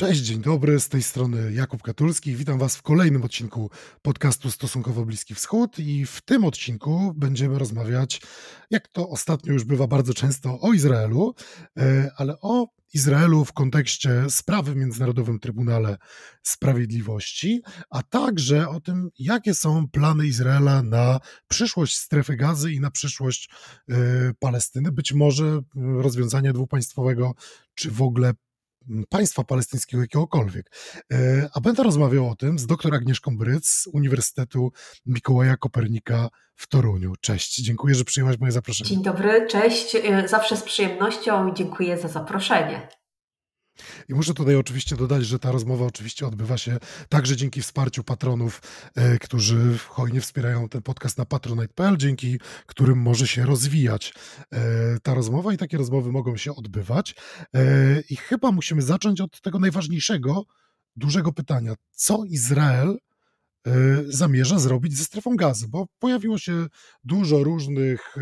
Cześć, dzień dobry, z tej strony Jakub Katulski. Witam Was w kolejnym odcinku podcastu Stosunkowo Bliski Wschód i w tym odcinku będziemy rozmawiać, jak to ostatnio już bywa bardzo często, o Izraelu, e, ale o Izraelu w kontekście sprawy w Międzynarodowym Trybunale Sprawiedliwości, a także o tym, jakie są plany Izraela na przyszłość strefy gazy i na przyszłość e, Palestyny, być może rozwiązania dwupaństwowego, czy w ogóle państwa palestyńskiego jakiegokolwiek. E, a będę rozmawiał o tym z dr Agnieszką Bryc z Uniwersytetu Mikołaja Kopernika w Toruniu. Cześć, dziękuję, że przyjęłaś moje zaproszenie. Dzień dobry, cześć, e, zawsze z przyjemnością dziękuję za zaproszenie. I muszę tutaj oczywiście dodać, że ta rozmowa oczywiście odbywa się także dzięki wsparciu patronów, e, którzy hojnie wspierają ten podcast na patronite.pl, dzięki którym może się rozwijać e, ta rozmowa i takie rozmowy mogą się odbywać. E, I chyba musimy zacząć od tego najważniejszego, dużego pytania. Co Izrael zamierza zrobić ze strefą gazy? Bo pojawiło się dużo różnych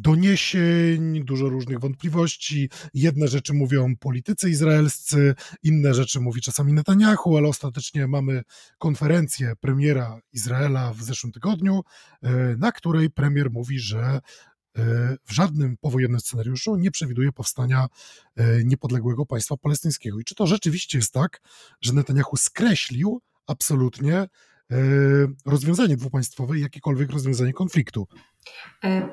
doniesień, dużo różnych wątpliwości. Jedne rzeczy mówią politycy izraelscy, inne rzeczy mówi czasami Netanyahu, ale ostatecznie mamy konferencję premiera Izraela w zeszłym tygodniu, e, na której premier mówi, że e, w żadnym powojennym scenariuszu nie przewiduje powstania e, niepodległego państwa palestyńskiego. I czy to rzeczywiście jest tak, że Netanyahu skreślił absolutnie rozwiązanie dwupaństwowe i jakiekolwiek rozwiązanie konfliktu? E, e,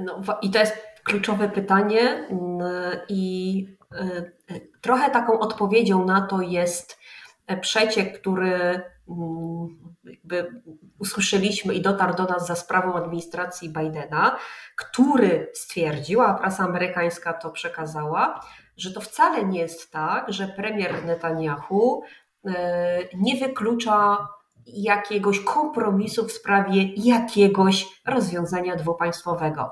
no, I to jest kluczowe pytanie, i e, trochę taką odpowiedzią na to jest przeciek, który jakby usłyszeliśmy i dotarł do nas za sprawą administracji Bidena, który stwierdził, a prasa amerykańska to przekazała, że to wcale nie jest tak, że premier Netanyahu nie wyklucza jakiegoś kompromisu w sprawie jakiegoś rozwiązania dwupaństwowego.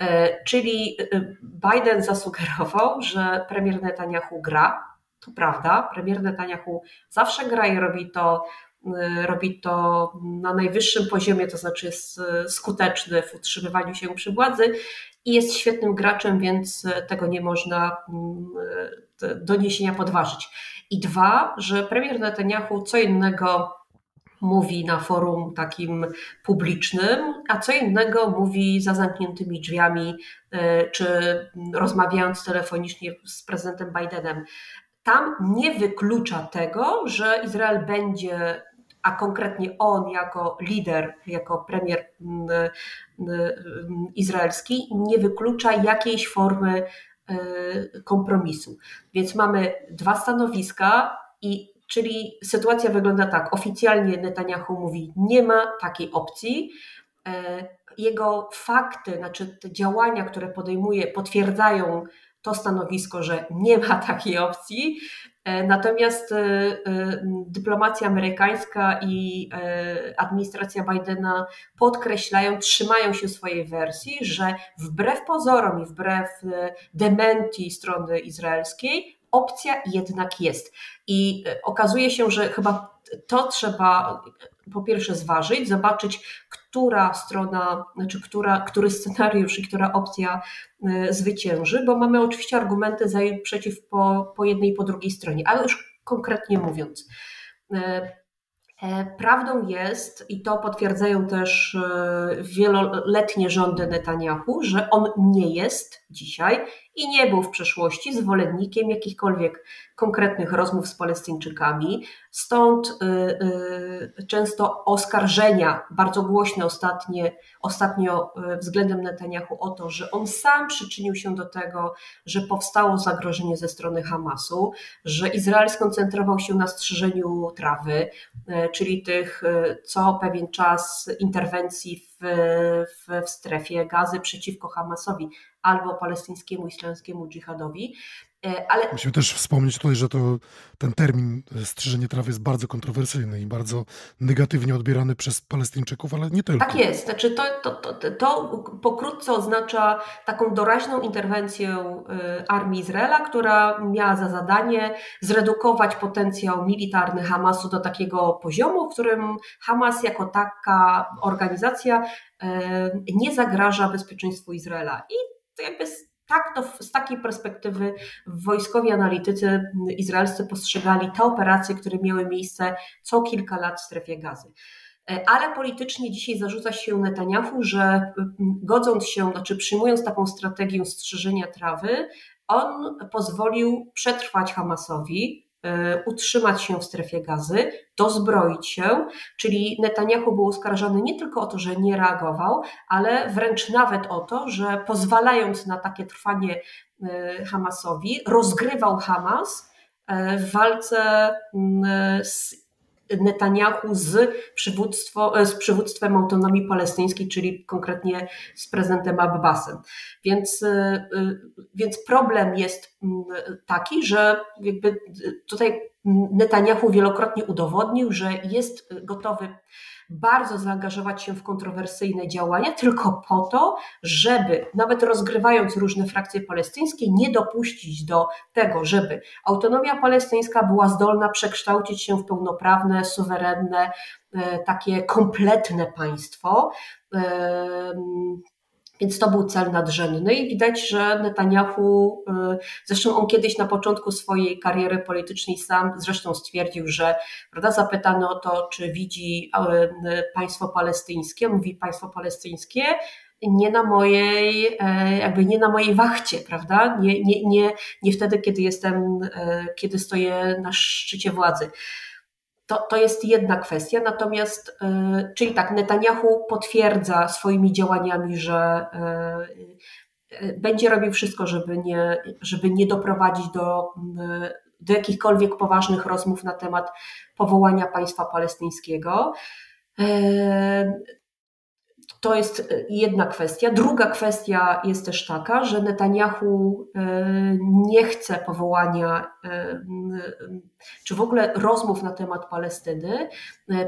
E, czyli e, Biden zasugerował, że premier Netanyahu gra. To prawda, premier Netanyahu zawsze gra i robi to, e, robi to na najwyższym poziomie, to znaczy jest skuteczny w utrzymywaniu się przy władzy i jest świetnym graczem, więc tego nie można mm, doniesienia podważyć. I dwa, że premier Netanyahu co innego mówi na forum takim publicznym, a co innego mówi za zamkniętymi drzwiami, e, czy rozmawiając telefonicznie z prezydentem Bidenem. Tam nie wyklucza tego, że Izrael będzie, a konkretnie on jako lider, jako premier izraelski, nie wyklucza jakiejś formy e, kompromisu. Więc mamy dwa stanowiska i Czyli sytuacja wygląda tak. Oficjalnie Netanyahu mówi, nie ma takiej opcji. E, jego fakty, znaczy te działania, które podejmuje, potwierdzają to stanowisko, że nie ma takiej opcji. E, natomiast e, dyplomacja amerykańska i administracja Bidena podkreślają, trzymają się swojej wersji, że wbrew pozorom i wbrew dementi strony izraelskiej, opcja jednak jest. I e, okazuje się, że chyba to trzeba po pierwsze zważyć, zobaczyć, która strona, znaczy która, który scenariusz i która opcja e, zwycięży, bo mamy oczywiście argumenty za i przeciw po, po jednej i po drugiej stronie, ale już konkretnie mówiąc. E, prawdą jest, i to potwierdzają też wieloletnie rządy Netanyahu, że on nie jest dzisiaj i nie był w przeszłości zwolennikiem jakichkolwiek konkretnych rozmów z Palestyńczykami. Stąd y, y, często oskarżenia, bardzo głośne ostatnie, ostatnio y, względem Netanyahu o to, że on sam przyczynił się do tego, że powstało zagrożenie ze strony Hamasu, że Izrael skoncentrował się na strzyżeniu trawy, czyli tych co pewien czas interwencji w, w, w strefie gazy przeciwko Hamasowi albo palestyńskiemu islamskiemu dżihadowi. E, ale... Musimy też wspomnieć tutaj, że to, ten termin e, strzyżenie trawy jest bardzo kontrowersyjny i bardzo negatywnie odbierany przez Palestyńczyków, ale nie tylko. Tak jest. Znaczy to, to, to, to pokrótce oznacza taką doraźną interwencję e, armii Izraela, która miała za zadanie zredukować potencjał militarny Hamasu do takiego poziomu, w którym Hamas jako taka organizacja nie zagraża bezpieczeństwu Izraela. I to jakby tak to z takiej perspektywy wojskowi analitycy izraelscy postrzegali te operacje, które miały miejsce co kilka lat w strefie gazy. Ale politycznie dzisiaj zarzuca się Netanyahu, że godząc się, znaczy przyjmując taką strategię strzeżenia trawy, on pozwolił przetrwać Hamasowi, E, utrzymać się w strefie gazy, dozbroić się, czyli Netanyahu był oskarżany nie tylko o to, że nie reagował, ale wręcz nawet o to, że pozwalając na takie trwanie e, Hamasowi, rozgrywał Hamas e, w walce z Netanyahu z, przywództwo, e, z przywództwem autonomii palestyńskiej, czyli konkretnie z prezydentem Abbasem. Więc, e, e, więc problem jest mm, taki, że jakby tutaj Netanyahu wielokrotnie udowodnił, że jest gotowy bardzo zaangażować się w kontrowersyjne działania, tylko po to, żeby nawet rozgrywając różne frakcje palestyńskie, nie dopuścić do tego, żeby autonomia palestyńska była zdolna przekształcić się w pełnoprawne, suwerenne, e, takie kompletne państwo. Więc to był cel nadrzędny i widać, że Netanyahu, y, zresztą on kiedyś na początku swojej kariery politycznej sam zresztą stwierdził, że prawda, zapytano o to, czy widzi y, państwo palestyńskie, mówi państwo palestyńskie, nie na mojej, e, jakby nie na mojej wachcie, prawda? Nie, nie, nie, nie wtedy, kiedy jestem, e, kiedy stoję na szczycie władzy. To, to jest jedna kwestia, natomiast, e, czyli tak, Netanyahu potwierdza swoimi działaniami, że e, e, będzie robił wszystko, żeby nie, żeby nie doprowadzić do, do jakichkolwiek poważnych rozmów na temat powołania państwa palestyńskiego. To jest e, jedna kwestia. Druga kwestia jest też taka, że Netanyahu e, nie chce powołania e, czy w ogóle rozmów na temat Palestyny,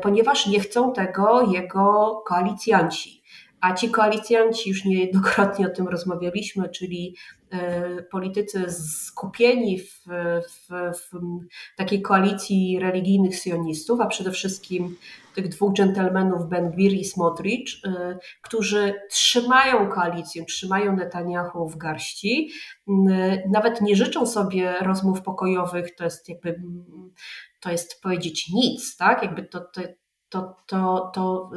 ponieważ nie chcą tego jego koalicjanci. A ci koalicjanci, już niejednokrotnie o tym rozmawialiśmy, czyli politycy skupieni w, w, w, takiej koalicji religijnych sionistów, a przede wszystkim tych dwóch dżentelmenów Ben Gvir i Smotrich, y, którzy trzymają koalicję, trzymają Netanyahu w garści, nawet nie życzą sobie rozmów pokojowych, to jest jakby, to jest powiedzieć nic, tak? Jakby to, to to, to, to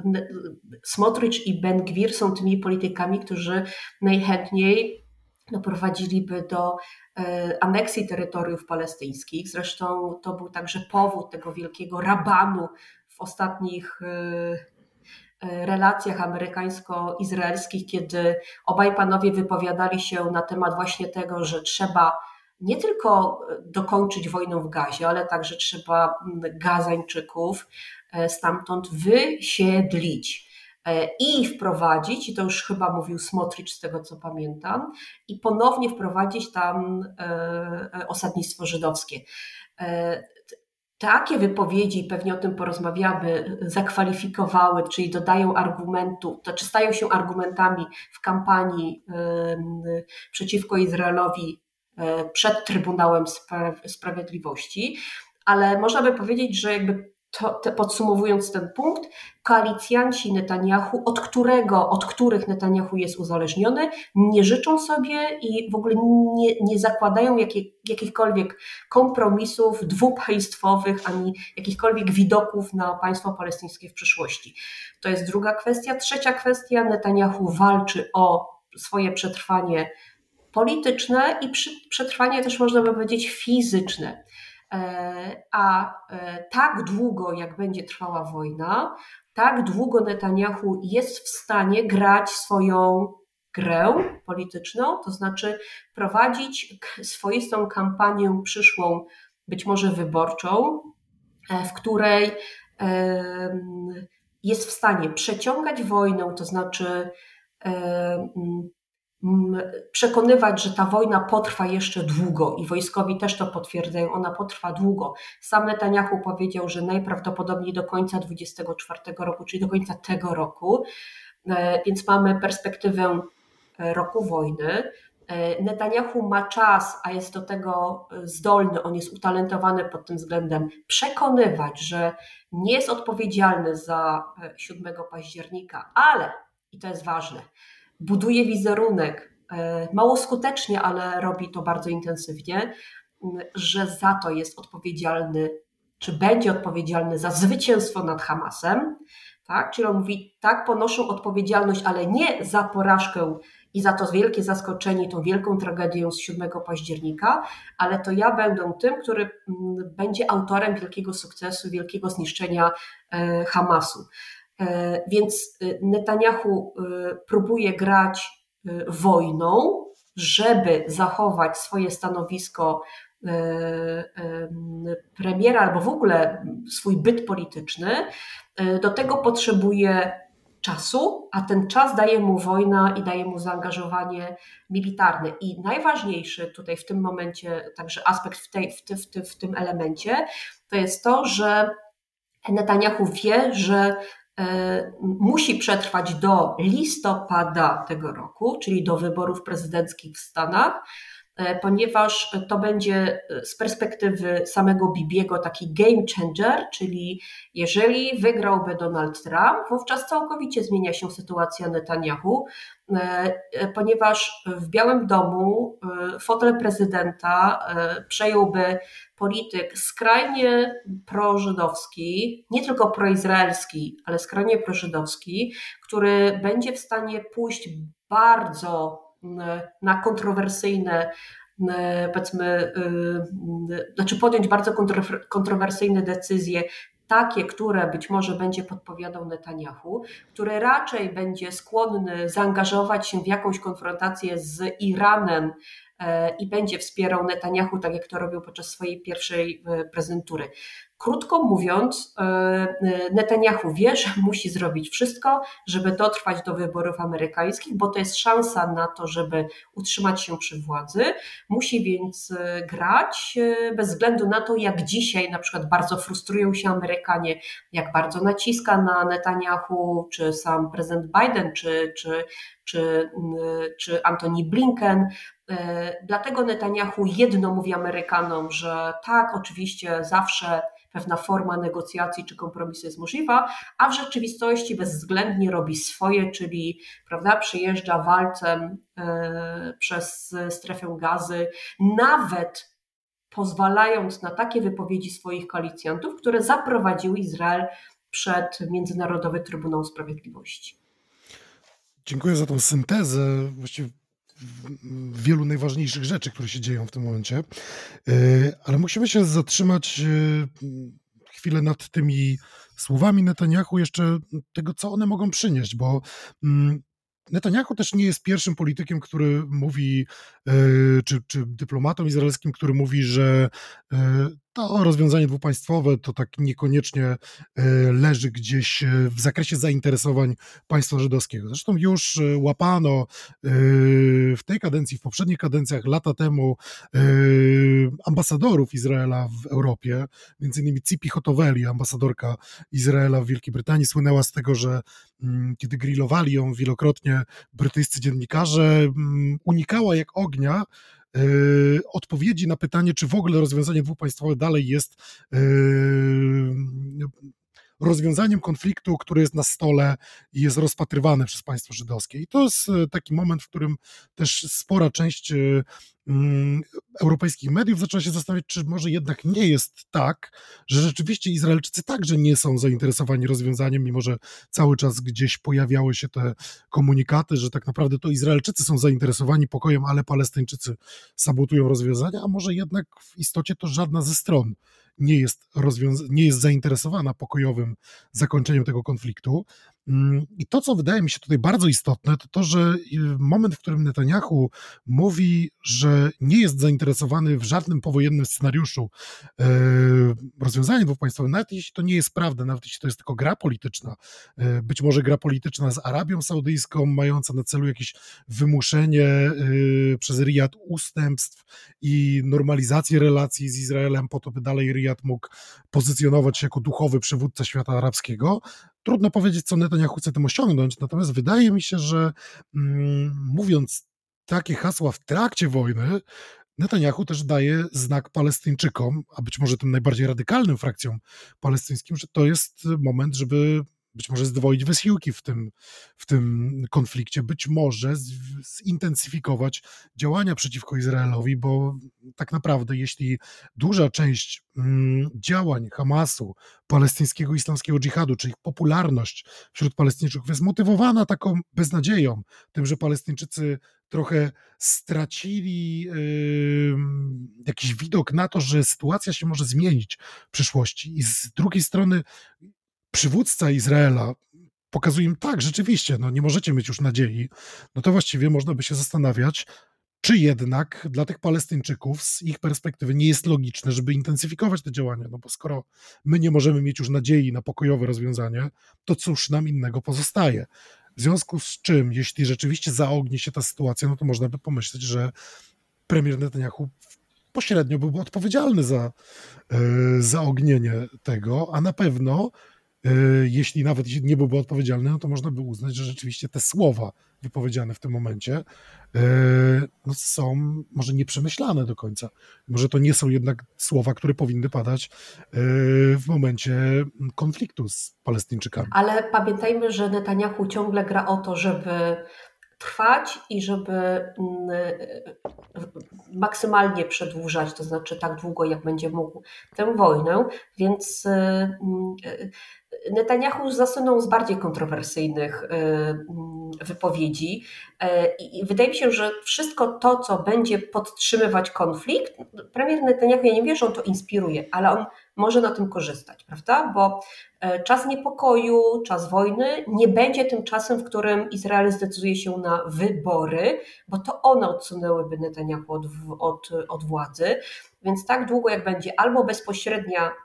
Smotrich i Ben Gwir są tymi politykami, którzy najchętniej doprowadziliby do y, aneksji terytoriów palestyńskich. Zresztą to był także powód tego wielkiego rabanu w ostatnich y, y, relacjach amerykańsko-izraelskich, kiedy obaj panowie wypowiadali się na temat właśnie tego, że trzeba nie tylko dokończyć wojnę w Gazie, ale także trzeba Gazańczyków e, stamtąd wysiedlić e, i wprowadzić, i to już chyba mówił Smotrich z tego co pamiętam, i ponownie wprowadzić tam e, osadnictwo żydowskie. Takie wypowiedzi, pewnie o tym porozmawiamy, zakwalifikowały, czyli dodają argumentu, to czy stają się argumentami w kampanii przeciwko Izraelowi e, przed Trybunałem Sprawiedliwości, ale można by powiedzieć, że jakby to, te, podsumowując ten punkt, koalicjanci Netanyahu, od którego, od których Netanyahu jest uzależniony, nie życzą sobie i w ogóle nie, nie zakładają jakichkolwiek kompromisów dwupaństwowych, ani jakichkolwiek widoków na państwo palestyńskie w przyszłości. To jest druga kwestia. Trzecia kwestia, Netanyahu walczy o swoje przetrwanie polityczne i przetrwanie też można by powiedzieć fizyczne. E, a e, tak długo, jak będzie trwała wojna, tak długo Netanyahu jest w stanie grać swoją grę polityczną, to znaczy prowadzić swoistą kampanię przyszłą, być może wyborczą, e, w której jest w stanie przeciągać wojnę, to znaczy przekonywać, że ta wojna potrwa jeszcze długo i wojskowi też to potwierdzają, ona potrwa długo. Sam Netanyahu powiedział, że najprawdopodobniej do końca 2024 roku, czyli do końca tego roku, e, więc mamy perspektywę e, roku wojny. E, Netanyahu ma czas, a jest do tego zdolny, on jest utalentowany pod tym względem, przekonywać, że nie jest odpowiedzialny za 7 października, ale, i to jest ważne, buduje wizerunek mało skutecznie, ale robi to bardzo intensywnie, że za to jest odpowiedzialny, czy będzie odpowiedzialny za zwycięstwo nad Hamasem. Tak? Czyli on mówi, tak, ponoszą odpowiedzialność, ale nie za porażkę i za to wielkie zaskoczenie, tą wielką tragedię z 7 października, ale to ja będę tym, który będzie autorem wielkiego sukcesu, wielkiego zniszczenia e, Hamasu. E, więc e, Netanyahu próbuje grać wojną, żeby zachować swoje stanowisko premiera albo w ogóle swój byt polityczny. Do tego potrzebuje czasu, a ten czas daje mu wojna i daje mu zaangażowanie militarne. I najważniejszy tutaj w tym momencie, także aspekt w, tej, w, ty, w, ty, w tym elemencie, to jest to, że Netanyahu wie, że e, musi przetrwać do listopada tego roku, czyli do wyborów prezydenckich w Stanach, E, ponieważ to będzie e, z perspektywy samego Bibiego taki game changer, czyli jeżeli wygrałby Donald Trump, wówczas całkowicie zmienia się sytuacja Netanyahu, e, ponieważ w Białym Domu fotel prezydenta przejąłby polityk skrajnie prożydowski, nie tylko proizraelski, ale skrajnie prożydowski, który będzie w stanie pójść bardzo na kontrowersyjne powiedzmy, y, znaczy podjąć bardzo kontrowersyjne decyzje, takie, które być może będzie podpowiadał Netanyahu, który raczej będzie skłonny zaangażować się w jakąś konfrontację z Iranem e, i będzie wspierał Netanyahu, tak jak to robił podczas swojej pierwszej e, prezentury. Krótko mówiąc, e, e, Netanyahu wie, że musi zrobić wszystko, żeby dotrwać do wyborów amerykańskich, bo to jest szansa na to, żeby utrzymać się przy władzy. Musi więc e, grać bez względu na to, jak dzisiaj na przykład bardzo frustrują się Amerykanie, jak bardzo naciska na Netanyahu, czy sam prezydent Biden, czy, czy, czy, czy Antony Blinken. Dlatego Netanyahu jedno mówi Amerykanom, że tak, oczywiście zawsze pewna forma negocjacji czy kompromisu jest możliwa, a w rzeczywistości bezwzględnie robi swoje, czyli prawda, przyjeżdża walcem e, przez strefę gazy, nawet pozwalając na takie wypowiedzi swoich koalicjantów, które zaprowadziły Izrael przed Międzynarodowy Trybunał Sprawiedliwości. Dziękuję za tą syntezę. Właściwie wielu najważniejszych rzeczy, które się dzieją w tym momencie. E, ale musimy się zatrzymać e, chwilę nad tymi słowami Netanyahu, jeszcze tego, co one mogą przynieść, bo mm, Netanyahu też nie jest pierwszym politykiem, który mówi, e, czy, czy dyplomatą izraelskim, który mówi, że to rozwiązanie dwupaństwowe to tak niekoniecznie e, leży gdzieś e, w zakresie zainteresowań państwa żydowskiego. Zresztą już e, łapano w tej kadencji, w poprzednich kadencjach, lata temu ambasadorów Izraela w Europie, między innymi Cipi Hotoweli, ambasadorka Izraela w Wielkiej Brytanii, słynęła z tego, że mm, kiedy grillowali ją wielokrotnie brytyjscy dziennikarze, mm, unikała jak ognia odpowiedzi na pytanie, czy w ogóle rozwiązanie dwupaństwowe dalej jest yy, rozwiązaniem konfliktu, który jest na stole i jest rozpatrywany przez państwo żydowskie. I to jest e, taki moment, w którym też spora część e, mm, europejskich mediów zaczęła się zastanawiać, czy może jednak nie jest tak, że rzeczywiście Izraelczycy także nie są zainteresowani rozwiązaniem, mimo że cały czas gdzieś pojawiały się te komunikaty, że tak naprawdę to Izraelczycy są zainteresowani pokojem, ale Palestyńczycy sabotują rozwiązania, a może jednak w istocie to żadna ze stron nie jest, nie jest zainteresowana pokojowym zakończeniem tego konfliktu. Mm, I to, co wydaje mi się tutaj bardzo istotne, to to, że y, moment, w którym Netanyahu mówi, że nie jest zainteresowany w żadnym powojennym scenariuszu e, rozwiązaniem dwupaństwowym, nawet jeśli to nie jest prawda, nawet jeśli to jest tylko gra polityczna, e, być może gra polityczna z Arabią Saudyjską, mająca na celu jakieś wymuszenie e, przez Riyad ustępstw i normalizację relacji z Izraelem, po to, by dalej Riyad mógł pozycjonować się jako duchowy przywódca świata arabskiego, Trudno powiedzieć, co Netanyahu chce tym osiągnąć, natomiast wydaje mi się, że mm, mówiąc takie hasła w trakcie wojny, Netanyahu też daje znak Palestyńczykom, a być może tym najbardziej radykalnym frakcjom palestyńskim, że to jest moment, żeby być może zdwoić wysiłki w tym, w tym konflikcie, być może zintensyfikować działania przeciwko Izraelowi, bo tak naprawdę, jeśli duża część mm, działań Hamasu, palestyńskiego islamskiego dżihadu, czy ich popularność wśród Palestyńczyków jest motywowana taką beznadzieją, tym, że Palestyńczycy trochę stracili yy, jakiś widok na to, że sytuacja się może zmienić w przyszłości. I z drugiej strony przywódca Izraela pokazuje im tak, rzeczywiście, no nie możecie mieć już nadziei, no to właściwie można by się zastanawiać, czy jednak dla tych Palestyńczyków z ich perspektywy nie jest logiczne, żeby intensyfikować te działania, no bo skoro my nie możemy mieć już nadziei na pokojowe rozwiązanie, to cóż nam innego pozostaje. W związku z czym, jeśli rzeczywiście zaogni się ta sytuacja, no to można by pomyśleć, że premier Netanyahu pośrednio byłby odpowiedzialny za e, zaognienie tego, a na pewno jeśli nawet nie byłby odpowiedzialny, no to można by uznać, że rzeczywiście te słowa wypowiedziane w tym momencie e, no są może nieprzemyślane do końca. Może to nie są jednak słowa, które powinny padać e, w momencie konfliktu z Palestyńczykami. Ale pamiętajmy, że Netanyahu ciągle gra o to, żeby trwać i żeby mm, maksymalnie przedłużać, to znaczy tak długo, jak będzie mógł tę wojnę, więc mm, Netanyahu zasunął z bardziej kontrowersyjnych y, mm, wypowiedzi. Y, i wydaje mi się, że wszystko to, co będzie podtrzymywać konflikt, premier Netanyahu, ja nie wiem, że on to inspiruje, ale on może na tym korzystać, prawda? Bo y, czas niepokoju, czas wojny nie będzie tym czasem, w którym Izrael zdecyduje się na wybory, bo to one odsunęłyby Netanyahu od, od, od władzy. Więc tak długo, jak będzie albo bezpośrednia E,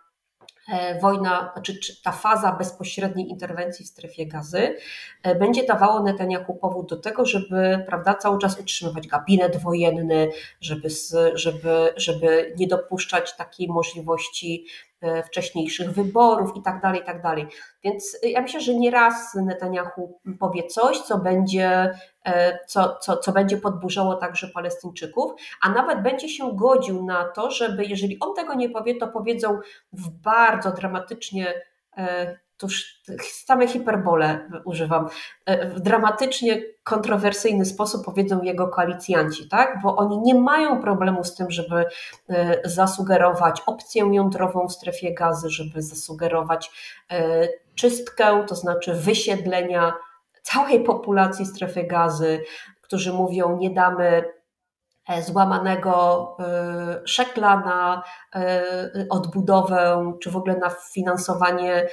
wojna, czy, czy ta faza bezpośredniej interwencji w strefie gazy e, będzie dawało Netanyahu powód do tego, żeby prawda, cały czas utrzymywać gabinet wojenny, żeby, żeby, żeby nie dopuszczać takiej możliwości E, wcześniejszych wyborów i tak dalej, i tak. Więc ja myślę, że nieraz Netanyahu powie coś, co będzie, e, co, co, co będzie podburzało także Palestyńczyków, a nawet będzie się godził na to, żeby jeżeli on tego nie powie, to powiedzą w bardzo dramatycznie e, tuż same hiperbole używam, e, w dramatycznie kontrowersyjny sposób powiedzą jego koalicjanci, tak? bo oni nie mają problemu z tym, żeby e, zasugerować opcję jądrową w strefie gazy, żeby zasugerować e, czystkę, to znaczy wysiedlenia całej populacji strefy gazy, którzy mówią nie damy złamanego szekla na odbudowę, czy w ogóle na finansowanie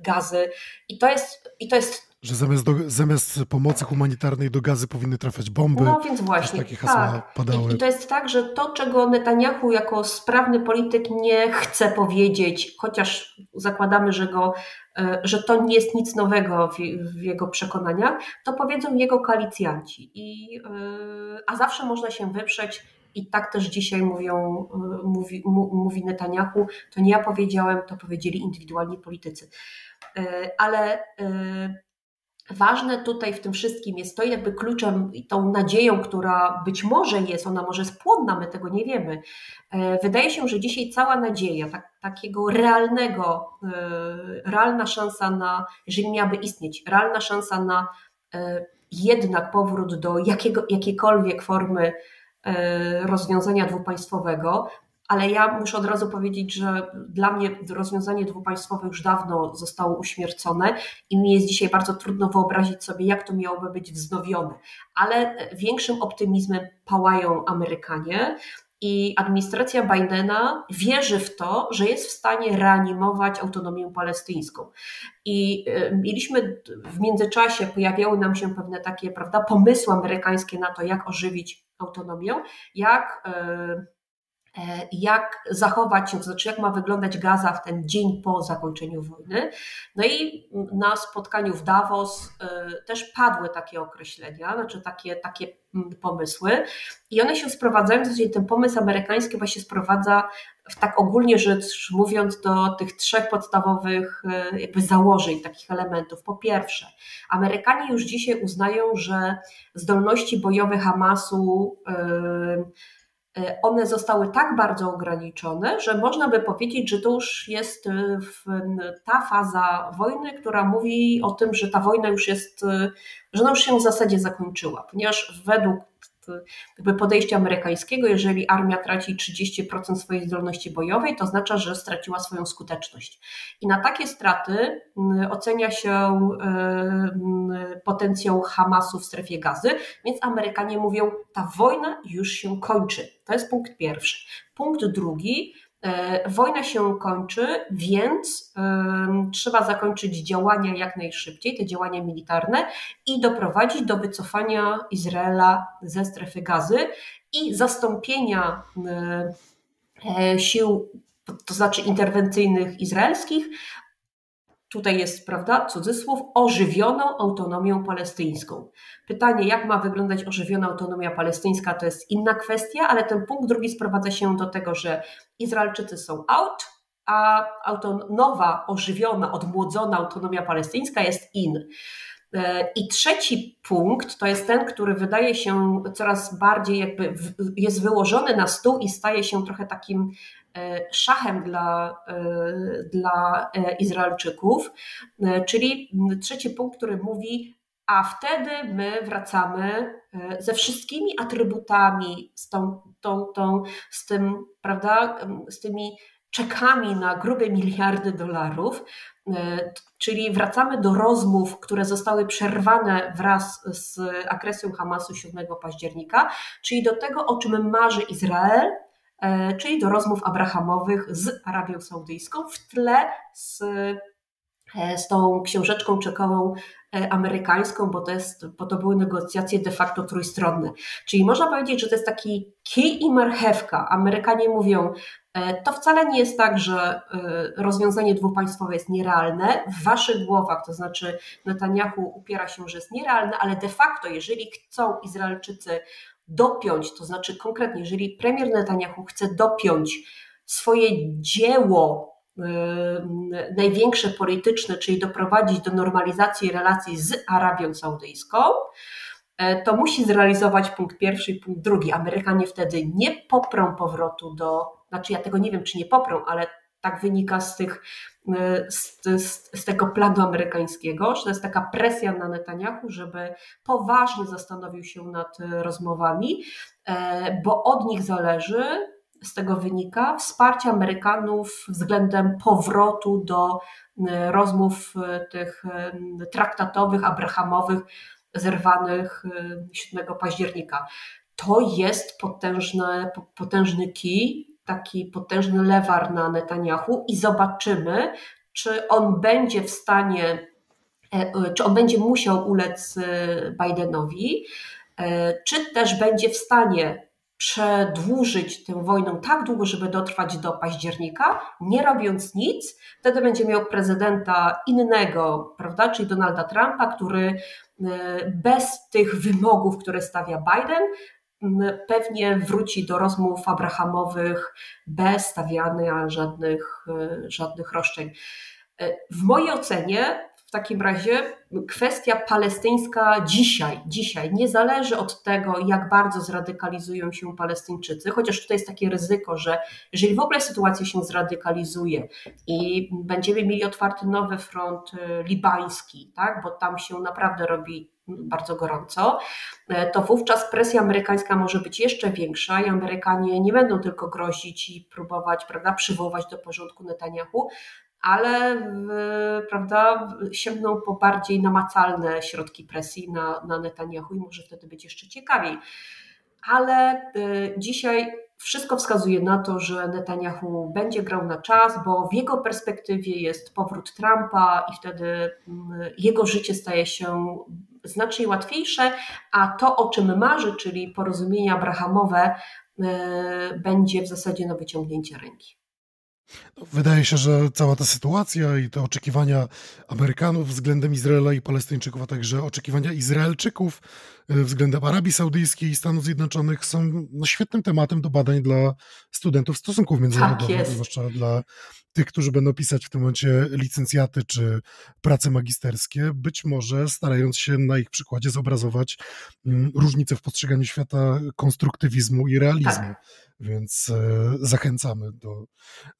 gazy. I to jest, i to jest że zamiast, do, zamiast pomocy humanitarnej do gazy powinny trafiać bomby. No więc właśnie. Takie hasła tak. padały. I, I, to jest tak, że to, czego Netanyahu jako sprawny polityk nie chce powiedzieć, chociaż zakładamy, że, go, y, że to nie jest nic nowego w, w jego przekonaniach, to powiedzą jego koalicjanci. I, a zawsze można się wyprzeć i tak też dzisiaj mówią, y, mówi, mówi Netanyahu, to nie ja powiedziałem, to powiedzieli indywidualni politycy. Y, ale y, ważne tutaj w tym wszystkim jest to, jakby kluczem i tą nadzieją, która być może jest, ona może jest płodna, my tego nie wiemy. Wydaje się, że dzisiaj cała nadzieja, tak, takiego realnego, realna szansa na, jeżeli miałaby istnieć, realna szansa na jednak powrót do jakiego, jakiejkolwiek formy rozwiązania dwupaństwowego, ale ja muszę od razu powiedzieć, że dla mnie rozwiązanie dwupaństwowe już dawno zostało uśmiercone i mi jest dzisiaj bardzo trudno wyobrazić sobie, jak to miałoby być wznowione. Ale większym optymizmem pałają Amerykanie. I administracja Bidena wierzy w to, że jest w stanie reanimować autonomię palestyńską. I e, mieliśmy w międzyczasie, pojawiały nam się pewne takie prawda, pomysły amerykańskie na to, jak ożywić autonomię, jak, e, e, jak zachować się, to znaczy jak ma wyglądać Gaza w ten dzień po zakończeniu wojny. No i na spotkaniu w Davos e, też padły takie określenia, znaczy takie, takie mm, pomysły i one się sprowadzają, w zasadzie ten pomysł amerykański właśnie sprowadza tak ogólnie rzecz mówiąc do tych trzech podstawowych jakby założeń, takich elementów. Po pierwsze, Amerykanie już dzisiaj uznają, że zdolności bojowe Hamasu E, one zostały tak bardzo ograniczone, że można by powiedzieć, że to już jest e, ta faza wojny, która mówi o tym, że ta wojna już jest, e, że ona już się w zasadzie zakończyła, ponieważ według jakby podejścia amerykańskiego, jeżeli armia traci 30% swojej zdolności bojowej, to oznacza, że straciła swoją skuteczność. I na takie straty mm, ocenia się mm, potencjał Hamasu w strefie gazy, więc Amerykanie mówią, ta wojna już się kończy. To jest punkt pierwszy. Punkt drugi, wojna się kończy, więc trzeba zakończyć działania jak najszybciej, te działania militarne i doprowadzić do wycofania Izraela ze strefy gazy i zastąpienia e, sił, to znaczy interwencyjnych izraelskich, tutaj jest, prawda, cudzysłów, ożywioną autonomią palestyńską. Pytanie, jak ma wyglądać ożywiona autonomia palestyńska, to jest inna kwestia, ale ten punkt drugi sprowadza się do tego, że Izraelczycy są out, a nowa, ożywiona, odmłodzona autonomia palestyńska jest in. E, I trzeci punkt to jest ten, który wydaje się coraz bardziej jakby jest wyłożony na stół i staje się trochę takim E, szachem dla, e, dla Izraelczyków, czyli trzeci punkt, który mówi, a wtedy my wracamy ze wszystkimi atrybutami, z, tą, tą, tą, z tym, prawda, z tymi czekami na grube miliardy dolarów, czyli wracamy do rozmów, które zostały przerwane wraz z agresją Hamasu 7 października, czyli do tego, o czym marzy Izrael, E, czyli do rozmów abrahamowych z Arabią Saudyjską w tle z, e, z tą książeczką czekową e, amerykańską, bo to, jest, bo to były negocjacje de facto trójstronne. Czyli można powiedzieć, że to jest taki kij i marchewka. Amerykanie mówią, to wcale nie jest tak, że rozwiązanie dwupaństwowe jest nierealne w waszych głowach, to znaczy Netanyahu upiera się, że jest nierealne, ale de facto, jeżeli chcą Izraelczycy dopiąć, to znaczy konkretnie, jeżeli premier Netanyahu chce dopiąć swoje dzieło największe polityczne, czyli doprowadzić do normalizacji relacji z Arabią Saudyjską, yy, to musi zrealizować punkt pierwszy i punkt drugi. Amerykanie wtedy nie poprą powrotu do, znaczy ja tego nie wiem, czy nie poprą, ale tak wynika z, tych, z, z, z, tego planu amerykańskiego, że to jest taka presja na Netanyahu, żeby poważnie zastanowił się nad rozmowami, bo od nich zależy, z tego wynika, wsparcie Amerykanów względem powrotu do e, rozmów e, tych traktatowych, abrahamowych, zerwanych 7 października. To jest potężny, potężny kij, taki potężny lewar na Netanyahu i zobaczymy, czy on będzie w stanie, e, e, czy on będzie musiał ulec e, Bidenowi, czy też będzie w stanie przedłużyć tę wojnę tak długo, żeby dotrwać do października, nie robiąc nic, wtedy będzie miał prezydenta innego, prawda, czyli Donalda Trumpa, który bez tych wymogów, które stawia Biden, pewnie wróci do rozmów abrahamowych bez stawiania żadnych, e, żadnych roszczeń. E, w mojej ocenie w takim razie kwestia palestyńska dzisiaj, dzisiaj. Nie zależy od tego, jak bardzo zradykalizują się Palestyńczycy, chociaż tutaj jest takie ryzyko, że jeżeli w ogóle sytuacja się zradykalizuje i będziemy mieli otwarty nowy front e, libański, tak, bo tam się naprawdę robi bardzo gorąco, e, to wówczas presja amerykańska może być jeszcze większa i Amerykanie nie będą tylko grozić i próbować prawda, przywołać do porządku Netanyahu, ale prawda, sięgną po bardziej namacalne środki presji na, na Netanyahu i może wtedy być jeszcze ciekawiej. Ale y, dzisiaj wszystko wskazuje na to, że Netanyahu będzie grał na czas, bo w jego perspektywie jest powrót Trumpa i wtedy mm, jego życie staje się znacznie łatwiejsze, a to, o czym marzy, czyli porozumienia abrahamowe, y, będzie w zasadzie na wyciągnięcie ręki. Wydaje się, że cała ta sytuacja i te oczekiwania Amerykanów względem Izraela i Palestyńczyków, a także oczekiwania Izraelczyków e, względem Arabii Saudyjskiej i Stanów Zjednoczonych są no, świetnym tematem do badań dla studentów stosunków międzynarodowych, tak zwłaszcza dla tych, którzy będą pisać w tym momencie licencjaty czy prace magisterskie, być może starając się na ich przykładzie zobrazować mm, różnice w postrzeganiu świata konstruktywizmu i realizmu. Tak. Więc e, zachęcamy do,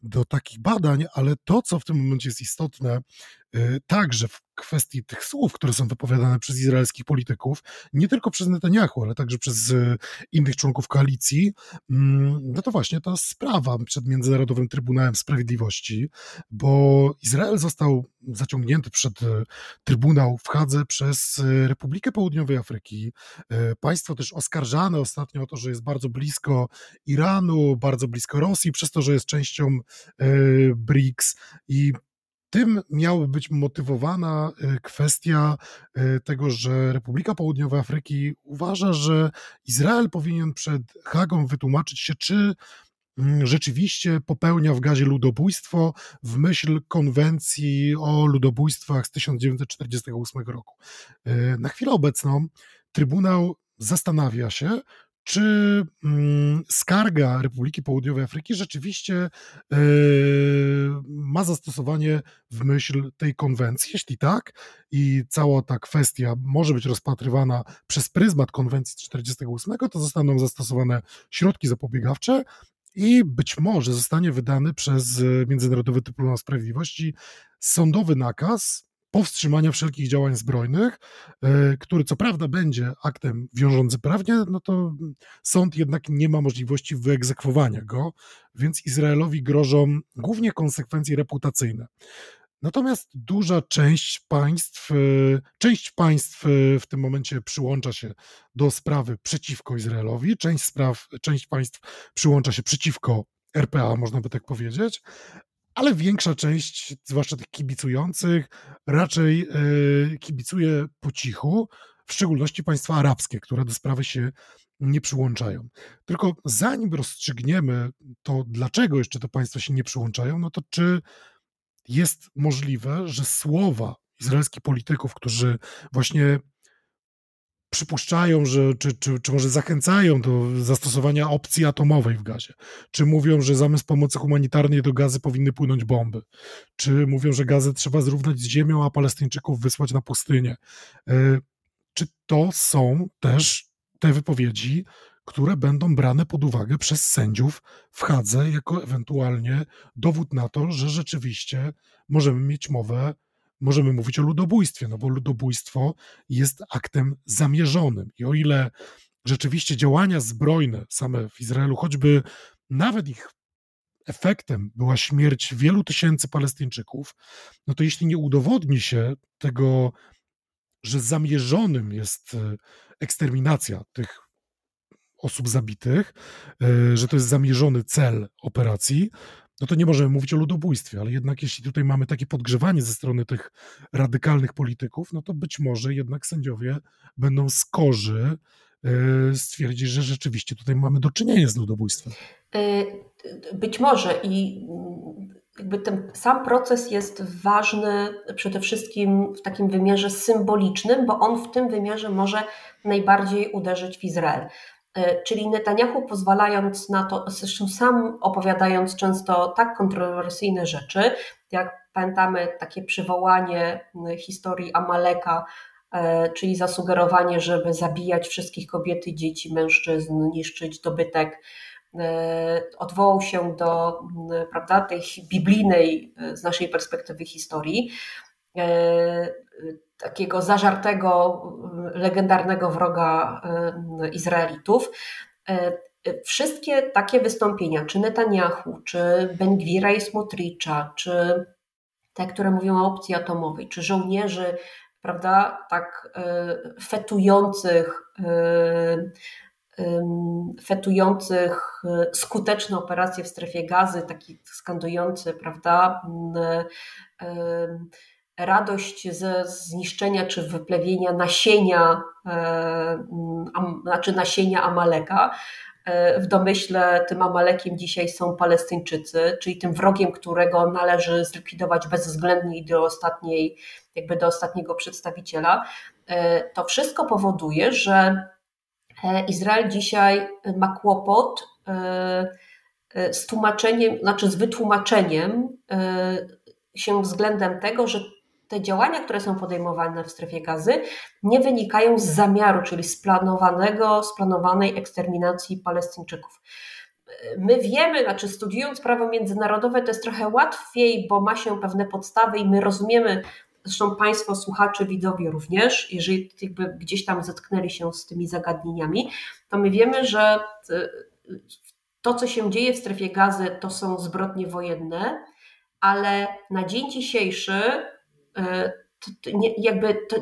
do takich badań, ale to, co w tym momencie jest istotne, e, także w kwestii tych słów, które są wypowiadane przez izraelskich polityków, nie tylko przez Netanyahu, ale także przez e, innych członków koalicji, mm, no to właśnie ta sprawa przed Międzynarodowym Trybunałem Sprawiedliwości, bo Izrael został zaciągnięty przed Trybunał w Hadze przez Republikę Południowej Afryki. Państwo też oskarżane ostatnio o to, że jest bardzo blisko Iranu, Iranu, bardzo blisko Rosji, przez to, że jest częścią e, BRICS i tym miałaby być motywowana e, kwestia e, tego, że Republika Południowej Afryki uważa, że Izrael powinien przed Hagą wytłumaczyć się, czy mm, rzeczywiście popełnia w gazie ludobójstwo w myśl konwencji o ludobójstwach z 1948 roku. Na chwilę obecną Trybunał zastanawia się, czy mm, skarga Republiki Południowej Afryki rzeczywiście yy, ma zastosowanie w myśl tej konwencji? Jeśli tak, i cała ta kwestia może być rozpatrywana przez pryzmat konwencji 48, to zostaną zastosowane środki zapobiegawcze, i być może zostanie wydany przez Międzynarodowy Trybunał Sprawiedliwości sądowy nakaz powstrzymania wszelkich działań zbrojnych, e, który co prawda będzie aktem wiążącym prawnie, no to sąd jednak nie ma możliwości wyegzekwowania go, więc Izraelowi grożą głównie konsekwencje reputacyjne. Natomiast duża część państw, e, część państw e, w tym momencie przyłącza się do sprawy przeciwko Izraelowi, część spraw, część państw przyłącza się przeciwko RPA, można by tak powiedzieć, ale większa część, zwłaszcza tych kibicujących, raczej e, kibicuje po cichu, w szczególności państwa arabskie, które do sprawy się nie przyłączają. Tylko zanim rozstrzygniemy to, dlaczego jeszcze te państwa się nie przyłączają, no to czy jest możliwe, że słowa izraelskich polityków, którzy właśnie przypuszczają, że, czy, czy, czy może zachęcają do zastosowania opcji atomowej w gazie, czy mówią, że zamiast pomocy humanitarnej do gazy powinny płynąć bomby, czy mówią, że gazę trzeba zrównać z ziemią, a Palestyńczyków wysłać na pustynię. E, czy to są też te wypowiedzi, które będą brane pod uwagę przez sędziów w Hadze jako ewentualnie dowód na to, że rzeczywiście możemy mieć mowę możemy mówić o ludobójstwie, no bo ludobójstwo jest aktem zamierzonym. I o ile rzeczywiście działania zbrojne same w Izraelu, choćby nawet ich efektem była śmierć wielu tysięcy Palestyńczyków, no to jeśli nie udowodni się tego, że zamierzonym jest e, eksterminacja tych osób zabitych, e, że to jest zamierzony cel operacji, no to nie możemy mówić o ludobójstwie, ale jednak jeśli tutaj mamy takie podgrzewanie ze strony tych radykalnych polityków, no to być może jednak sędziowie będą skorzy e, stwierdzić, że rzeczywiście tutaj mamy do czynienia z ludobójstwem. E, być może i jakby ten sam proces jest ważny przede wszystkim w takim wymiarze symbolicznym, bo on w tym wymiarze może najbardziej uderzyć w Izrael. E, czyli Netanyahu pozwalając na to, zresztą sam opowiadając często tak kontrowersyjne rzeczy, jak pamiętamy takie przywołanie historii Amaleka, e, czyli zasugerowanie, żeby zabijać wszystkich kobiet i dzieci, mężczyzn, niszczyć dobytek. E, odwołał się do prawda, tej biblijnej z naszej perspektywy historii takiego zażartego, legendarnego wroga e, Izraelitów. E, wszystkie takie wystąpienia, czy Netanyahu, czy Ben-Gwira i Smotricza, czy te, które mówią o opcji atomowej, czy żołnierzy, prawda, tak e, fetujących, fetujących skuteczne operacje w strefie gazy, taki skandujący, prawda, radość ze zniszczenia czy wyplewienia nasienia, e, znaczy nasienia Amaleka. E, w domyśle tym Amalekiem dzisiaj są Palestyńczycy, czyli tym wrogiem, którego należy zlikwidować bezwzględnie do ostatniej, jakby do ostatniego przedstawiciela. E, to wszystko powoduje, że Izrael dzisiaj ma kłopot z tłumaczeniem, znaczy z wytłumaczeniem się względem tego, że te działania, które są podejmowane w strefie gazy, nie wynikają z zamiaru, czyli z planowanego, splanowanej eksterminacji Palestyńczyków. My wiemy, znaczy studiując prawo międzynarodowe, to jest trochę łatwiej, bo ma się pewne podstawy i my rozumiemy, zresztą Państwo, słuchacze, widzowie również, jeżeli jakby gdzieś tam zetknęli się z tymi zagadnieniami, to my wiemy, że to, co się dzieje w strefie gazy, to są zbrodnie wojenne, ale na dzień dzisiejszy e, to, to nie, jakby to,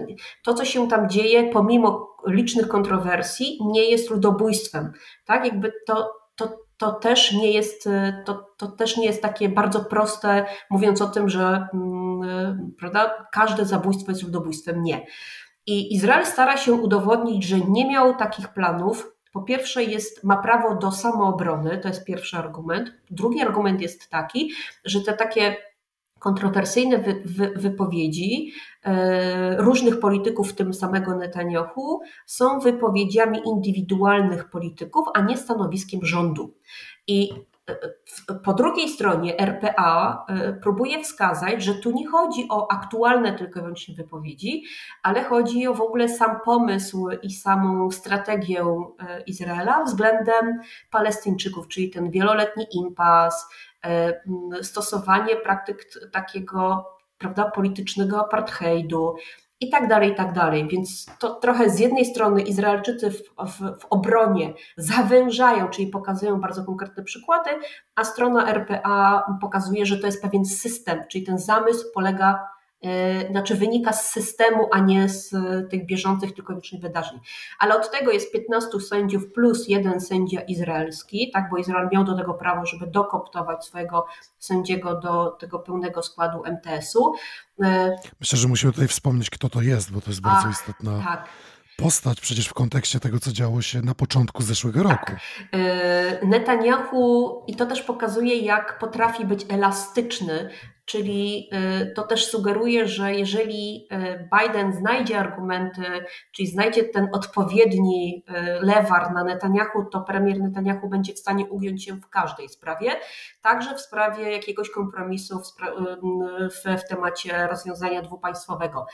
to, co się tam dzieje, pomimo licznych kontrowersji, nie jest ludobójstwem. Tak? Jakby to, to, to, też nie jest, e, to, to też nie jest takie bardzo proste, mówiąc o tym, że mm, e, prawda, każde zabójstwo jest ludobójstwem. Nie. I Izrael stara się udowodnić, że nie miał takich planów, po pierwsze, jest, ma prawo do samoobrony, to jest pierwszy argument. Drugi argument jest taki, że te takie kontrowersyjne wy, wy, wypowiedzi e, różnych polityków, w tym samego Netanyahu, są wypowiedziami indywidualnych polityków, a nie stanowiskiem rządu. I po drugiej stronie RPA e, próbuje wskazać, że tu nie chodzi o aktualne tylko i wyłącznie wypowiedzi, ale chodzi o w ogóle sam pomysł i samą strategię e, Izraela względem Palestyńczyków, czyli ten wieloletni impas, e, stosowanie praktyk takiego prawda, politycznego apartheidu, i tak dalej, i tak dalej. Więc to trochę z jednej strony Izraelczycy w, w, w, obronie zawężają, czyli pokazują bardzo konkretne przykłady, a strona RPA pokazuje, że to jest pewien system, czyli ten zamysł polega E, znaczy wynika z systemu, a nie z tych bieżących tylko licznych wydarzeń. Ale od tego jest 15 sędziów plus jeden sędzia izraelski, tak, bo Izrael miał do tego prawo, żeby dokoptować swojego sędziego do tego pełnego składu MTS-u. E, Myślę, że musimy tutaj wspomnieć, kto to jest, bo to jest bardzo istotna. Tak postać przecież w kontekście tego, co działo się na początku zeszłego roku. Tak. Netanyahu, i to też pokazuje, jak potrafi być elastyczny Czyli y, to też sugeruje, że jeżeli y, Biden znajdzie argumenty, czyli znajdzie ten odpowiedni y, lewar na Netanyahu, to premier Netanyahu będzie w stanie ugiąć się w każdej sprawie, także w sprawie jakiegoś kompromisu w, w, w temacie rozwiązania dwupaństwowego.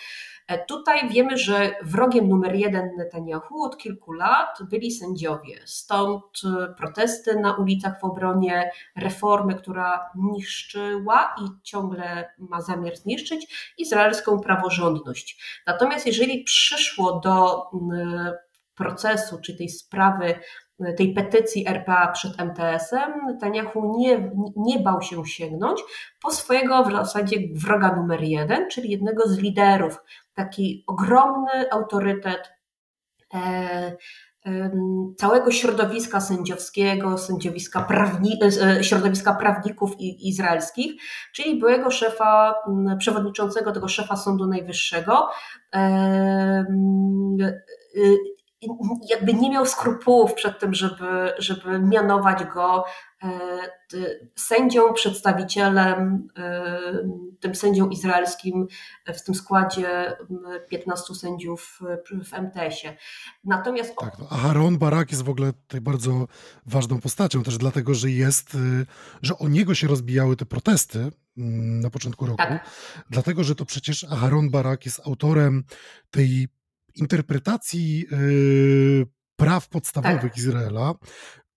E, tutaj wiemy, że wrogiem numer jeden Netanyahu od kilku lat byli sędziowie. Stąd e, protesty na ulicach w obronie reformy, która niszczyła i ciągle ma zamiar zniszczyć izraelską praworządność. Natomiast jeżeli przyszło do procesu, czy tej sprawy tej petycji RPA przed MTS-em, Netanyahu nie, nie bał się sięgnąć po swojego w zasadzie wroga numer jeden, czyli jednego z liderów, taki ogromny autorytet e, e, całego środowiska sędziowskiego, sędziowiska prawni, e, środowiska prawników izraelskich, czyli byłego szefa, przewodniczącego tego szefa Sądu Najwyższego, e, jakby nie miał skrupułów przed tym, żeby, żeby mianować go e, sędzią, przedstawicielem, e, tym sędzią izraelskim w tym składzie 15 sędziów w MTS-ie. Natomiast. Tak, no, Aaron Barak jest w ogóle tutaj bardzo ważną postacią, też dlatego, że jest, y, że o niego się rozbijały te protesty mm, na początku roku, tak. dlatego, że to przecież Aaron Barak jest autorem tej interpretacji yy, praw podstawowych tak. Izraela,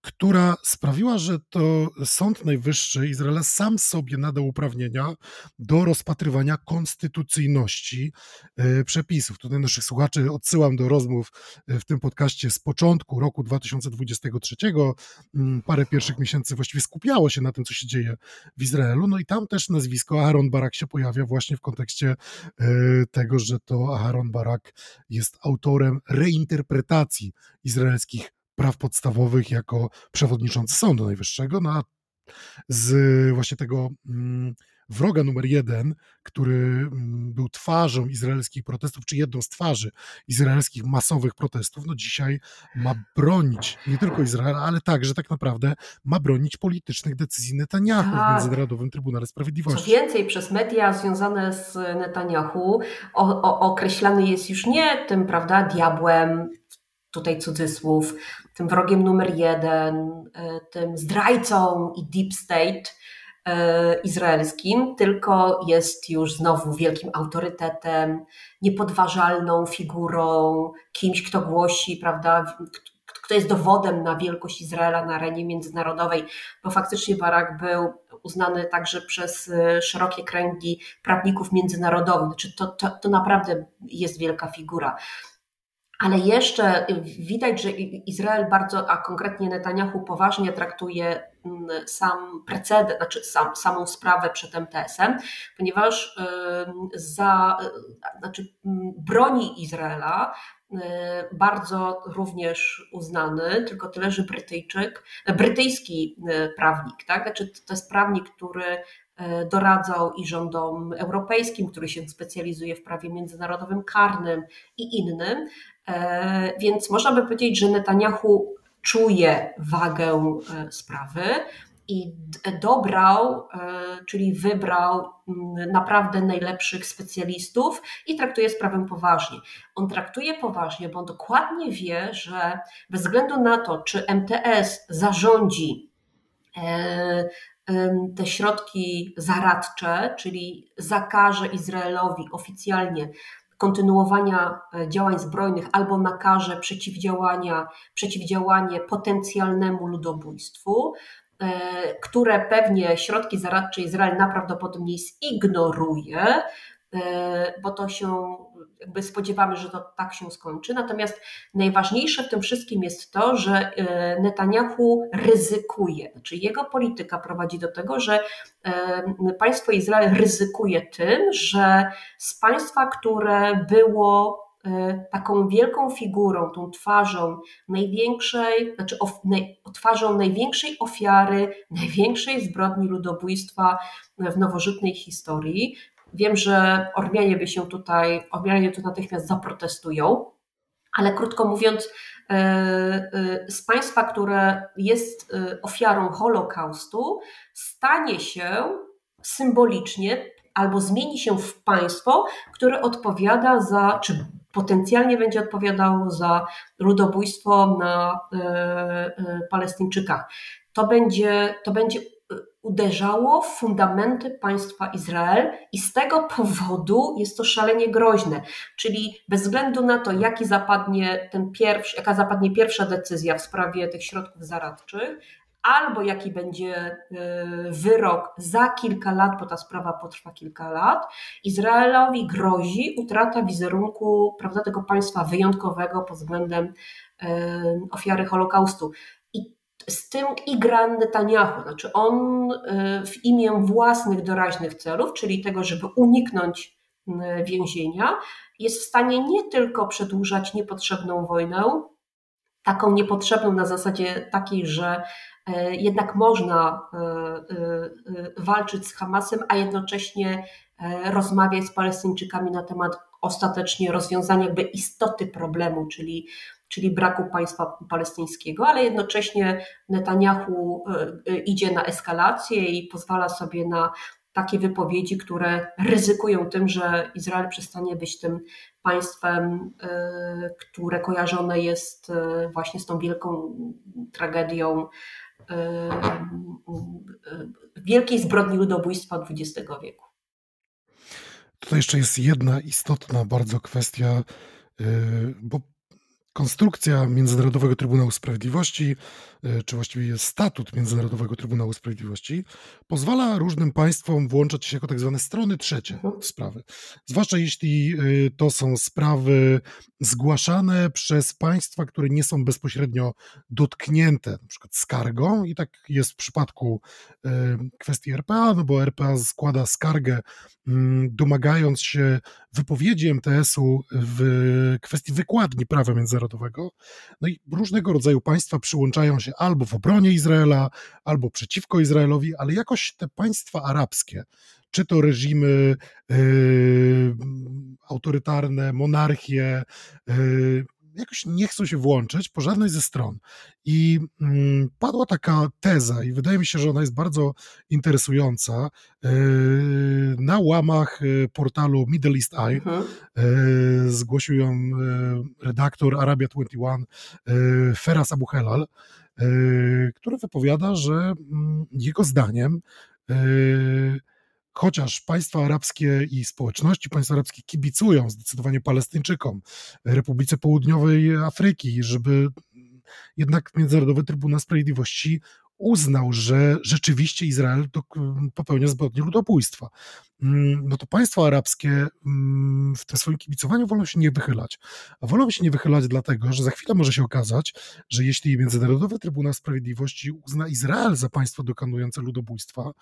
która sprawiła, że to Sąd Najwyższy Izraela sam sobie nadał uprawnienia do rozpatrywania konstytucyjności e, przepisów. Tutaj naszych słuchaczy odsyłam do rozmów e, w tym podcaście z początku roku 2023. Mm, parę pierwszych miesięcy właściwie skupiało się na tym, co się dzieje w Izraelu. No i tam też nazwisko Aaron Barak się pojawia właśnie w kontekście e, tego, że to Aaron Barak jest autorem reinterpretacji izraelskich praw podstawowych jako przewodniczący Sądu Najwyższego, no a z właśnie tego mm, wroga numer jeden, który mm, był twarzą izraelskich protestów, czy jedną z twarzy izraelskich masowych protestów, no dzisiaj ma bronić nie tylko Izraela, ale także tak naprawdę ma bronić politycznych decyzji Netanyahu tak. w Międzynarodowym Trybunale Sprawiedliwości. Co więcej, przez media związane z Netanyahu o, o, określany jest już nie tym, prawda, diabłem, tutaj cudzysłów, tym wrogiem numer jeden, e, tym zdrajcą i deep state, izraelskim, tylko jest już znowu wielkim autorytetem, niepodważalną figurą, kimś, kto głosi, prawda, kto jest dowodem na wielkość Izraela na arenie międzynarodowej, bo faktycznie Barak był uznany także przez e, szerokie kręgi prawników międzynarodowych. Znaczy to, to, to naprawdę jest wielka figura. Ale jeszcze widać, że Izrael bardzo, a konkretnie Netanyahu poważnie traktuje mm, sam precedent, znaczy sam, samą sprawę przed MTS-em, ponieważ za, e, znaczy broni Izraela E, bardzo również uznany, tylko tyle, że Brytyjczyk, brytyjski e, prawnik, tak? Znaczy, to jest prawnik, który doradzał i rządom europejskim, który się specjalizuje w prawie międzynarodowym karnym i innym. Więc można by powiedzieć, że Netanyahu czuje wagę sprawy, i dobrał, e, czyli wybrał mm, naprawdę najlepszych specjalistów i traktuje sprawę poważnie. On traktuje poważnie, bo on dokładnie wie, że bez względu na to, czy MTS zarządzi e, te środki zaradcze, czyli zakaże Izraelowi oficjalnie kontynuowania e, działań zbrojnych albo nakaże przeciwdziałania, przeciwdziałanie potencjalnemu ludobójstwu, E, które pewnie środki zaradcze Izrael najprawdopodobniej zignoruje, bo to się jakby spodziewamy, że to tak się skończy. Natomiast najważniejsze w tym wszystkim jest to, że e, Netanyahu ryzykuje. Znaczy jego polityka prowadzi do tego, że państwo Izrael ryzykuje tym, że z państwa, które było E, taką wielką figurą, tą twarzą największej, znaczy of, twarzą największej ofiary, największej zbrodni ludobójstwa w nowożytnej historii. Wiem, że Ormianie by się tutaj, Ormianie tu natychmiast zaprotestują, ale krótko mówiąc, e, e, z państwa, które jest ofiarą Holokaustu, stanie się symbolicznie albo zmieni się w państwo, które odpowiada za, czy potencjalnie będzie odpowiadało za ludobójstwo na e, e, Palestyńczykach. To będzie, to będzie uderzało w fundamenty państwa Izrael i z tego powodu jest to szalenie groźne. Czyli bez względu na to, jaki zapadnie ten pierwszy, jaka zapadnie pierwsza decyzja w sprawie tych środków zaradczych, albo jaki będzie e, wyrok za kilka lat, bo ta sprawa potrwa kilka lat, Izraelowi grozi utrata wizerunku prawda, tego państwa wyjątkowego pod względem e, ofiary Holokaustu. Z tym igra Netanyahu, znaczy on e, w imię własnych doraźnych celów, czyli tego, żeby uniknąć więzienia, jest w stanie nie tylko przedłużać niepotrzebną wojnę, taką niepotrzebną na zasadzie takiej, że E, jednak można walczyć z Hamasem, a jednocześnie rozmawiać z Palestyńczykami na temat ostatecznie rozwiązania jakby istoty problemu, czyli, czyli braku państwa palestyńskiego, ale jednocześnie Netanyahu idzie na eskalację i pozwala sobie na takie wypowiedzi, które ryzykują tym, że Izrael przestanie być tym państwem, które kojarzone jest właśnie z tą wielką tragedią wielkiej zbrodni ludobójstwa XX wieku. Tutaj jeszcze jest jedna istotna bardzo kwestia, bo konstrukcja Międzynarodowego Trybunału Sprawiedliwości, e, czy właściwie statut Międzynarodowego Trybunału Sprawiedliwości, pozwala różnym państwom włączać się jako tak zwane strony trzecie mhm. w sprawy. Zwłaszcza jeśli e, to są sprawy zgłaszane przez państwa, które nie są bezpośrednio dotknięte, na przykład skargą, i tak jest w przypadku e, kwestii RPA, no bo RPA składa skargę, mm, domagając się wypowiedzi MTS-u w kwestii wykładni prawa międzynarodowego Narodowego. No i różnego rodzaju państwa przyłączają się albo w obronie Izraela, albo przeciwko Izraelowi, ale jakoś te państwa arabskie, czy to reżimy yy, autorytarne, monarchie, yy, jakoś nie chcą się włączyć po żadnej ze stron. I mm, padła taka teza, i wydaje mi się, że ona jest bardzo interesująca, yy, na łamach yy, portalu Middle East Eye. Mhm. Yy, zgłosił ją redaktor Arabia 21 yy, Feras Abu Helal, yy, który wypowiada, że mm, jego zdaniem chociaż państwa arabskie i społeczności państwa arabskie kibicują zdecydowanie Palestyńczykom, Republice Południowej Afryki, żeby jednak Międzynarodowy Trybunał Sprawiedliwości uznał, że rzeczywiście Izrael popełnia zbrodnie ludobójstwa. Mm, no to państwa arabskie mm, w tym swoim kibicowaniu wolą się nie wychylać. A wolą się nie wychylać dlatego, że za chwilę może się okazać, że jeśli Międzynarodowy Trybunał Sprawiedliwości uzna Izrael za państwo dokonujące ludobójstwa,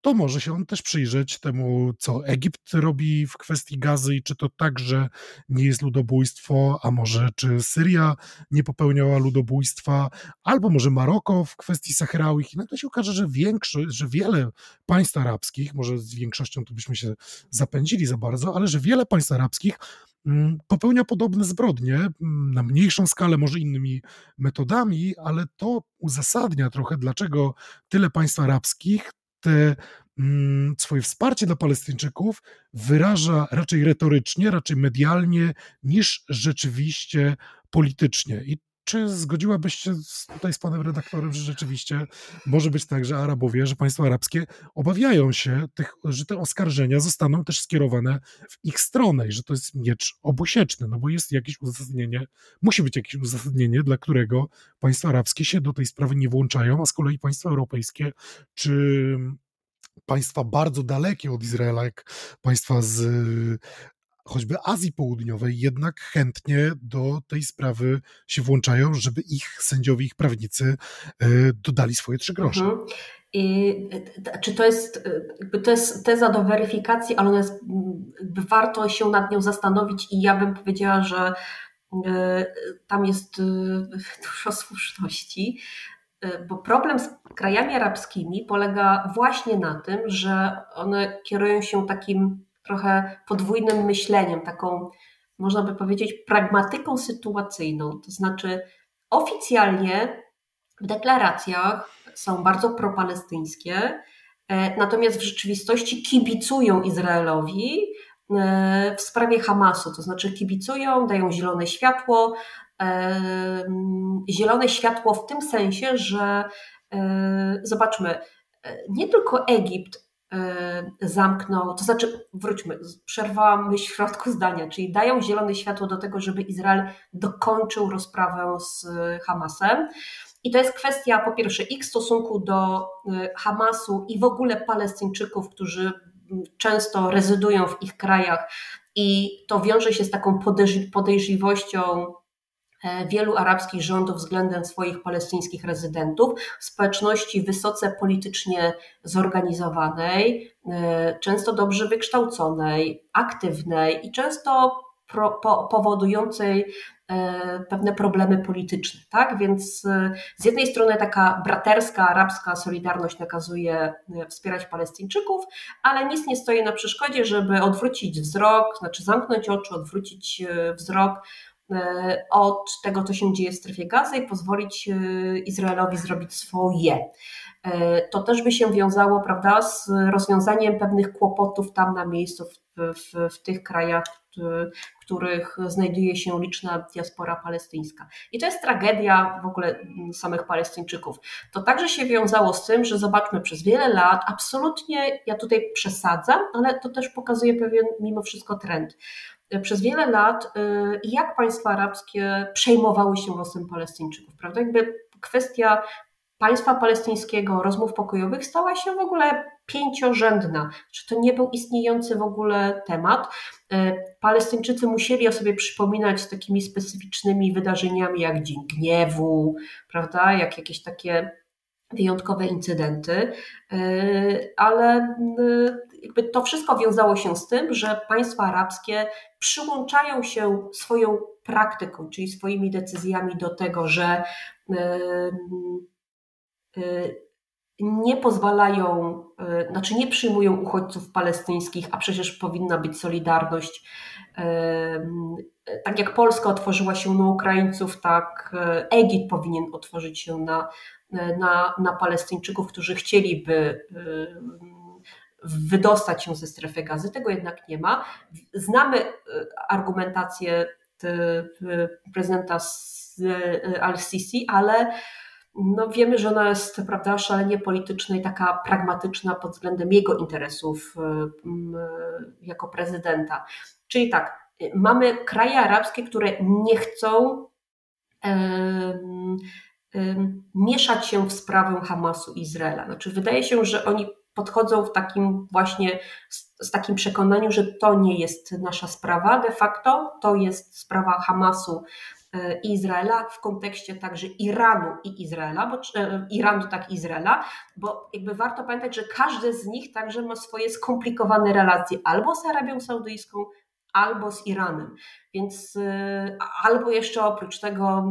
to może się on też przyjrzeć temu, co Egipt robi w kwestii gazy i czy to także nie jest ludobójstwo, a może czy Syria nie popełniała ludobójstwa, albo może Maroko w kwestii Sahrałich. I nagle się okaże, że większość, że wiele państw arabskich, może z większością tu byśmy się zapędzili za bardzo, ale że wiele państw arabskich mm, popełnia podobne zbrodnie mm, na mniejszą skalę, może innymi metodami, ale to uzasadnia trochę, dlaczego tyle państw arabskich swoje wsparcie dla Palestyńczyków wyraża raczej retorycznie, raczej medialnie, niż rzeczywiście politycznie. I czy zgodziłabyś się tutaj z panem redaktorem, że rzeczywiście może być tak, że Arabowie, że państwa arabskie obawiają się, tych, że te oskarżenia zostaną też skierowane w ich stronę i że to jest miecz obusieczny, no bo jest jakieś uzasadnienie, musi być jakieś uzasadnienie, dla którego państwa arabskie się do tej sprawy nie włączają, a z kolei państwa europejskie czy państwa bardzo dalekie od Izraela, jak państwa z choćby Azji Południowej jednak chętnie do tej sprawy się włączają, żeby ich sędziowie, ich prawnicy e, dodali swoje trzy grosze. Mhm. I e, czy to jest, e, to jest teza do weryfikacji, ale warto się nad nią zastanowić i ja bym powiedziała, że tam jest dużo słuszności, bo problem z krajami arabskimi polega właśnie na tym, że one kierują się takim trochę podwójnym myśleniem, taką, można by powiedzieć, pragmatyką sytuacyjną. To znaczy, oficjalnie w deklaracjach są bardzo propalestyńskie, e, natomiast w rzeczywistości kibicują Izraelowi e, w sprawie Hamasu, to znaczy kibicują, dają zielone światło. E, zielone światło w tym sensie, że zobaczmy, nie tylko Egipt zamknął, to znaczy, wróćmy, przerwałam myśl w środku zdania, czyli dają zielone światło do tego, żeby Izrael dokończył rozprawę z Hamasem. I to jest kwestia po pierwsze ich stosunku do e, Hamasu i w ogóle Palestyńczyków, którzy często rezydują w ich krajach, i to wiąże się z taką podejrzliwością E, wielu arabskich rządów względem swoich palestyńskich rezydentów, społeczności wysoce politycznie zorganizowanej, e, często dobrze wykształconej, aktywnej i często pro, po, powodującej e, pewne problemy polityczne. Tak? Więc z jednej strony taka braterska arabska solidarność nakazuje wspierać Palestyńczyków, ale nic nie stoi na przeszkodzie, żeby odwrócić wzrok, znaczy zamknąć oczy, odwrócić wzrok E, od tego, co się dzieje w strefie gazy i pozwolić e, Izraelowi zrobić swoje. E, to też by się wiązało prawda, z rozwiązaniem pewnych kłopotów tam na miejscu, w, w, w tych krajach, w których znajduje się liczna diaspora palestyńska. I to jest tragedia w ogóle samych Palestyńczyków. To także się wiązało z tym, że zobaczmy, przez wiele lat, absolutnie, ja tutaj przesadzam, ale to też pokazuje pewien mimo wszystko trend przez wiele lat, y, jak państwa arabskie przejmowały się losem Palestyńczyków, prawda? Jakby kwestia państwa palestyńskiego, rozmów pokojowych stała się w ogóle pięciorzędna. Czy to nie był istniejący w ogóle temat? Y, Palestyńczycy musieli o sobie przypominać z takimi specyficznymi wydarzeniami jak Dzień Gniewu, prawda? Jak jakieś takie wyjątkowe incydenty, y, ale jakby to wszystko wiązało się z tym, że państwa arabskie przyłączają się swoją praktyką, czyli swoimi decyzjami do tego, że nie pozwalają, znaczy nie przyjmują uchodźców palestyńskich, a przecież powinna być solidarność. Tak jak Polska otworzyła się na Ukraińców, tak Egipt powinien otworzyć się na, na, na Palestyńczyków, którzy chcieliby wydostać się ze strefy gazy. Tego jednak nie ma. Znamy e, argumentację prezydenta e, Al-Sisi, ale no wiemy, że ona jest prawda, szalenie polityczna i taka pragmatyczna pod względem jego interesów jako prezydenta. Czyli tak, mamy kraje arabskie, które nie chcą mieszać się w sprawę Hamasu i Izraela. Znaczy, wydaje się, że oni podchodzą w takim właśnie z, z, takim przekonaniu, że to nie jest nasza sprawa. De facto, to jest sprawa Hamasu e, i Izraela w kontekście także Iranu i Izraela, bo e, Iranu tak Izraela, bo jakby warto pamiętać, że każdy z nich także ma swoje skomplikowane relacje albo z Arabią Saudyjską, albo z Iranem. Więc y, albo jeszcze oprócz tego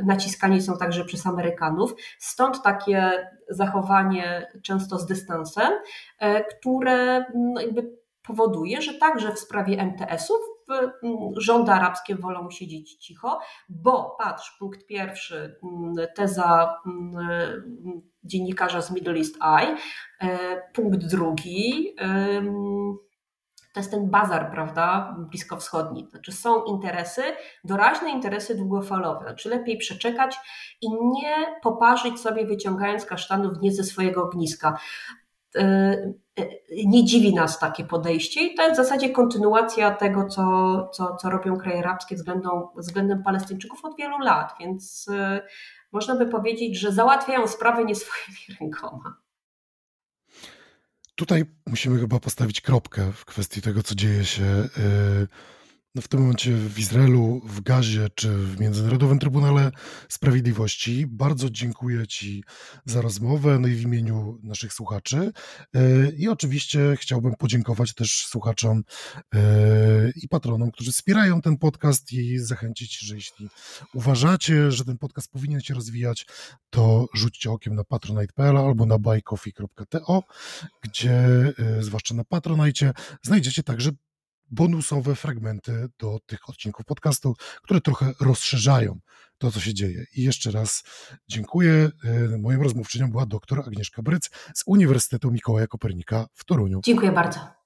y, naciskani są także przez Amerykanów. Stąd takie zachowanie często z dystansem, e, które no, jakby powoduje, że także w sprawie MTS-ów rządy arabskie wolą siedzieć cicho, bo patrz, punkt pierwszy, teza dziennikarza z Middle East Eye, punkt drugi, to jest ten bazar, prawda, bliskowschodni. Znaczy są interesy, doraźne interesy długofalowe. Znaczy lepiej przeczekać i nie poparzyć sobie wyciągając kasztanów nie ze swojego ogniska. E, e, nie dziwi nas takie podejście i to jest w zasadzie kontynuacja tego, co, co, co robią kraje arabskie względem, względem Palestyńczyków od wielu lat, więc e, można by powiedzieć, że załatwiają sprawę nie swoimi rękoma. Tutaj musimy chyba postawić kropkę w kwestii tego, co dzieje się y, no w tym momencie w Izraelu, w Gazie czy w Międzynarodowym Trybunale Sprawiedliwości. Bardzo dziękuję Ci za rozmowę no i w imieniu naszych słuchaczy. E, I oczywiście chciałbym podziękować też słuchaczom e, i patronom, którzy wspierają ten podcast i zachęcić, że jeśli uważacie, że ten podcast powinien się rozwijać, to rzućcie okiem na patronite.pl albo na buycoffee.to, gdzie e, zwłaszcza na Patronite znajdziecie także bonusowe fragmenty do tych odcinków podcastu, które trochę rozszerzają to, co się dzieje. I jeszcze raz dziękuję. E, moją rozmówczynią była dr Agnieszka Bryc z Uniwersytetu Mikołaja Kopernika w Toruniu. Dziękuję bardzo.